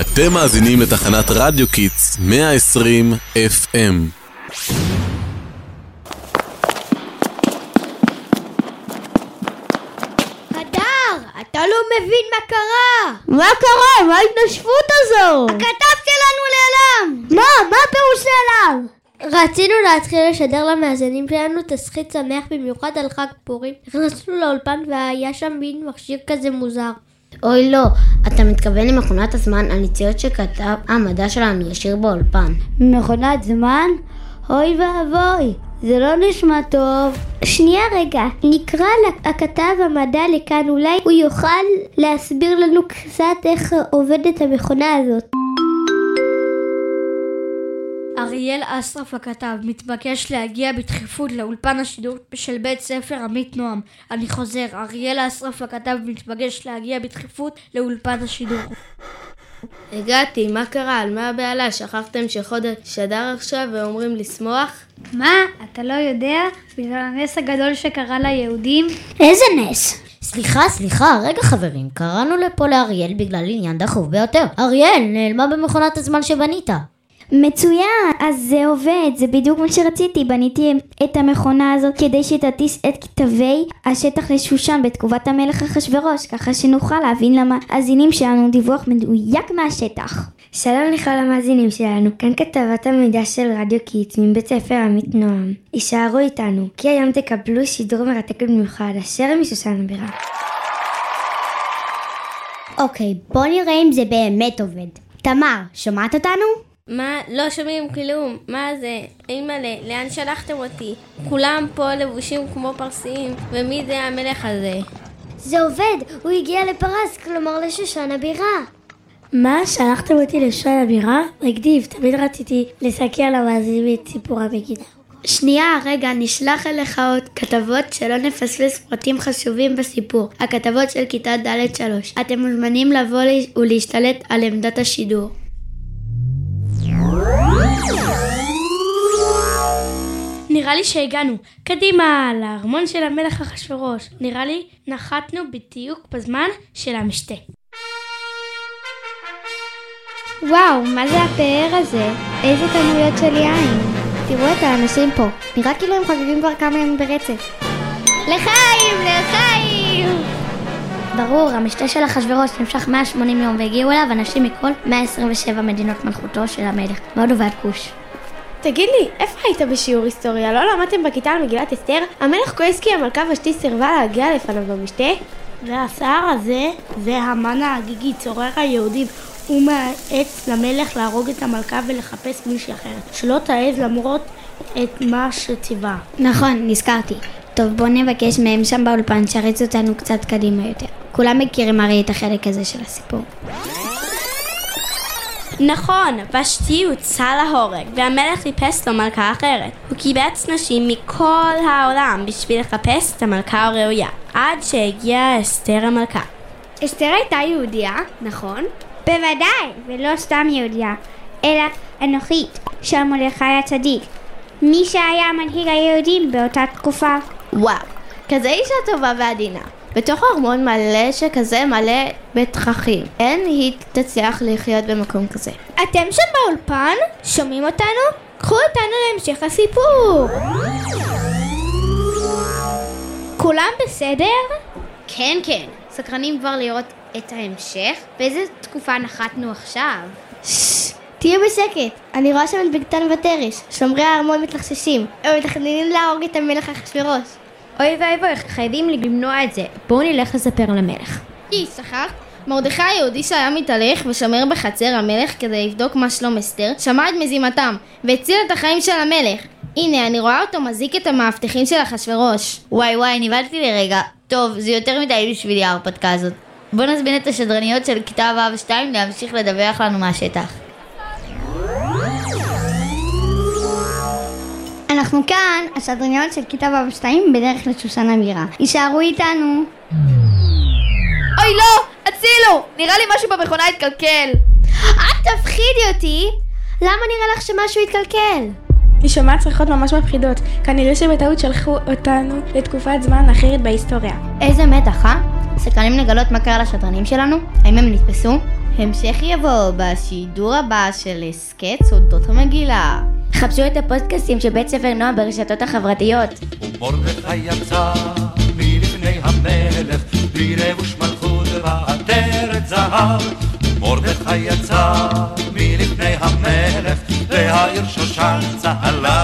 אתם מאזינים לתחנת רדיו Kids 120 FM. הדר, אתה לא מבין מה קרה! מה קרה? מה ההתנשפות הזו? הכתב שלנו נעלם! מה? מה הפירוש נעלם? רצינו להתחיל לשדר למאזינים שלנו תסריט שמח במיוחד על חג פורים. נכנסנו לאולפן והיה שם מין מכשיר כזה מוזר. אוי לא, אתה מתכוון למכונת הזמן הנציות שכתב המדע שלנו ישיר באולפן. מכונת זמן? אוי ואבוי, זה לא נשמע טוב. שנייה רגע, נקרא לכתב המדע לכאן, אולי הוא יוכל להסביר לנו קצת איך עובדת המכונה הזאת. אריאל אסרף הכתב מתבקש להגיע בדחיפות לאולפן השידור של בית ספר עמית נועם. אני חוזר, אריאל אסרף הכתב מתבקש להגיע בדחיפות לאולפן השידור. הגעתי, מה קרה? על מה הבהלה? שכחתם שחודש שדר עכשיו ואומרים לשמוח? מה? אתה לא יודע? בגלל הנס הגדול שקרה ליהודים? איזה נס? סליחה, סליחה, רגע חברים, קראנו לפה לאריאל בגלל עניין דחוף ביותר. אריאל, נעלמה במכונת הזמן שבנית. מצוין, אז זה עובד, זה בדיוק מה שרציתי, בניתי את המכונה הזאת כדי שתטיס את כתבי השטח לשושן בתקופת המלך אחשורוש, ככה שנוכל להביא למאזינים שלנו דיווח מדויק מהשטח. שלום לכל המאזינים שלנו, כאן כתבת המידע של רדיו Kids מבית ספר עמית נועם. הישארו איתנו, כי היום תקבלו שידור מרתק במיוחד, היישר משושן הבירה. אוקיי, בוא נראה אם זה באמת עובד. תמר, שומעת אותנו? מה? לא שומעים כלום. מה זה? אימא'לה, לאן שלחתם אותי? כולם פה לבושים כמו פרסיים, ומי זה המלך הזה? זה עובד, הוא הגיע לפרס, כלומר לשושן הבירה. מה? שלחתם אותי לשושן הבירה? מגניב, תמיד רציתי לסקר למאזינים את סיפור המגידה. שנייה, רגע, נשלח אליך עוד כתבות שלא נפספס פרטים חשובים בסיפור. הכתבות של כיתה ד' 3. אתם מוזמנים לבוא ולהשתלט על עמדת השידור. נראה לי שהגענו. קדימה, לארמון של המלך אחשורוש. נראה לי נחתנו בדיוק בזמן של המשתה. וואו, מה זה הפאר הזה? איזה תנויות של יין. תראו את האנשים פה, נראה כאילו הם חוגגים כבר כמה ימים ברצף. לחיים! לחיים! ברור, המשתה של אחשורוש נמשך 180 יום והגיעו אליו אנשים מכל 127 מדינות מלכותו של המלך, מהודו ועד כוש. תגיד לי, איפה היית בשיעור היסטוריה? לא למדתם בכיתה על מגילת אסתר? המלך כועס כי המלכה ושתי סירבה להגיע לפניו במשתה? והשיער הזה זה המן ההגיגי, צורר היהודים. הוא מאץ למלך להרוג את המלכה ולחפש מישהי אחרת, שלא תעז למרות את מה שציווה. נכון, נזכרתי. טוב, בואו נבקש מהם שם באולפן שיריצו אותנו קצת קדימה יותר. כולם מכירים הרי את החלק הזה של הסיפור. נכון, ושתי הוצא להורג, והמלך חיפש לו מלכה אחרת. הוא קיבץ נשים מכל העולם בשביל לחפש את המלכה הראויה, עד שהגיעה אסתר המלכה. אסתר הייתה יהודייה, נכון? בוודאי, ולא סתם יהודייה, אלא אנוכית, של מרדכי הצדיק. מי שהיה מנהיג היהודים באותה תקופה. וואו, כזה אישה טובה ועדינה. בתוך ארמון מלא שכזה מלא בתככים. אין היא תצליח לחיות במקום כזה. אתם שם באולפן? שומעים אותנו? קחו אותנו להמשך הסיפור! כולם בסדר? כן, כן. סקרנים כבר לראות את ההמשך? באיזה תקופה נחתנו עכשיו? תהיו בשקט, אני רואה שם את בגתן ותרש, שומרי הארמון מתלחששים, הם מתכננים להרוג את המלך אחשוורוש. אוי ואבוי, חייבים למנוע את זה. בואו נלך לספר למלך. היא, שכחת? מרדכי היהודי שהיה מתהלך ושומר בחצר המלך כדי לבדוק מה שלום אסתר, שמע את מזימתם והציל את החיים של המלך. הנה, אני רואה אותו מזיק את המאבטחים של אחשוורוש. וואי וואי, נבהלתי לרגע. טוב, זה יותר מדי בשבילי ההרפתקה הזאת. בואו נזמין את השדרניות של כיתה ו' 2 להמשיך לדווח לנו מהשטח. אנחנו כאן, השדרניות של כיתה ו' 2 בדרך לשושן הבירה. יישארו איתנו. אוי לא! הצילו! נראה לי משהו במכונה התקלקל. אל תפחידי אותי! למה נראה לך שמשהו התקלקל? אני שומעת צרחות ממש מפחידות. כנראה שבטעות שלחו אותנו לתקופת זמן אחרת בהיסטוריה. איזה מתח, אה? סקרנים לגלות מה קרה לשדרנים שלנו? האם הם נתפסו? המשך יבוא בשידור הבא של הסכת סודות המגילה. חפשו את הפודקאסטים של בית ספר נועם ברשתות החברתיות. ומרדכי יצא מלפני המלך, בלי רבוש מלכות ועטרת זהב. מרדכי יצא מלפני המלך, והעיר שושן צהלה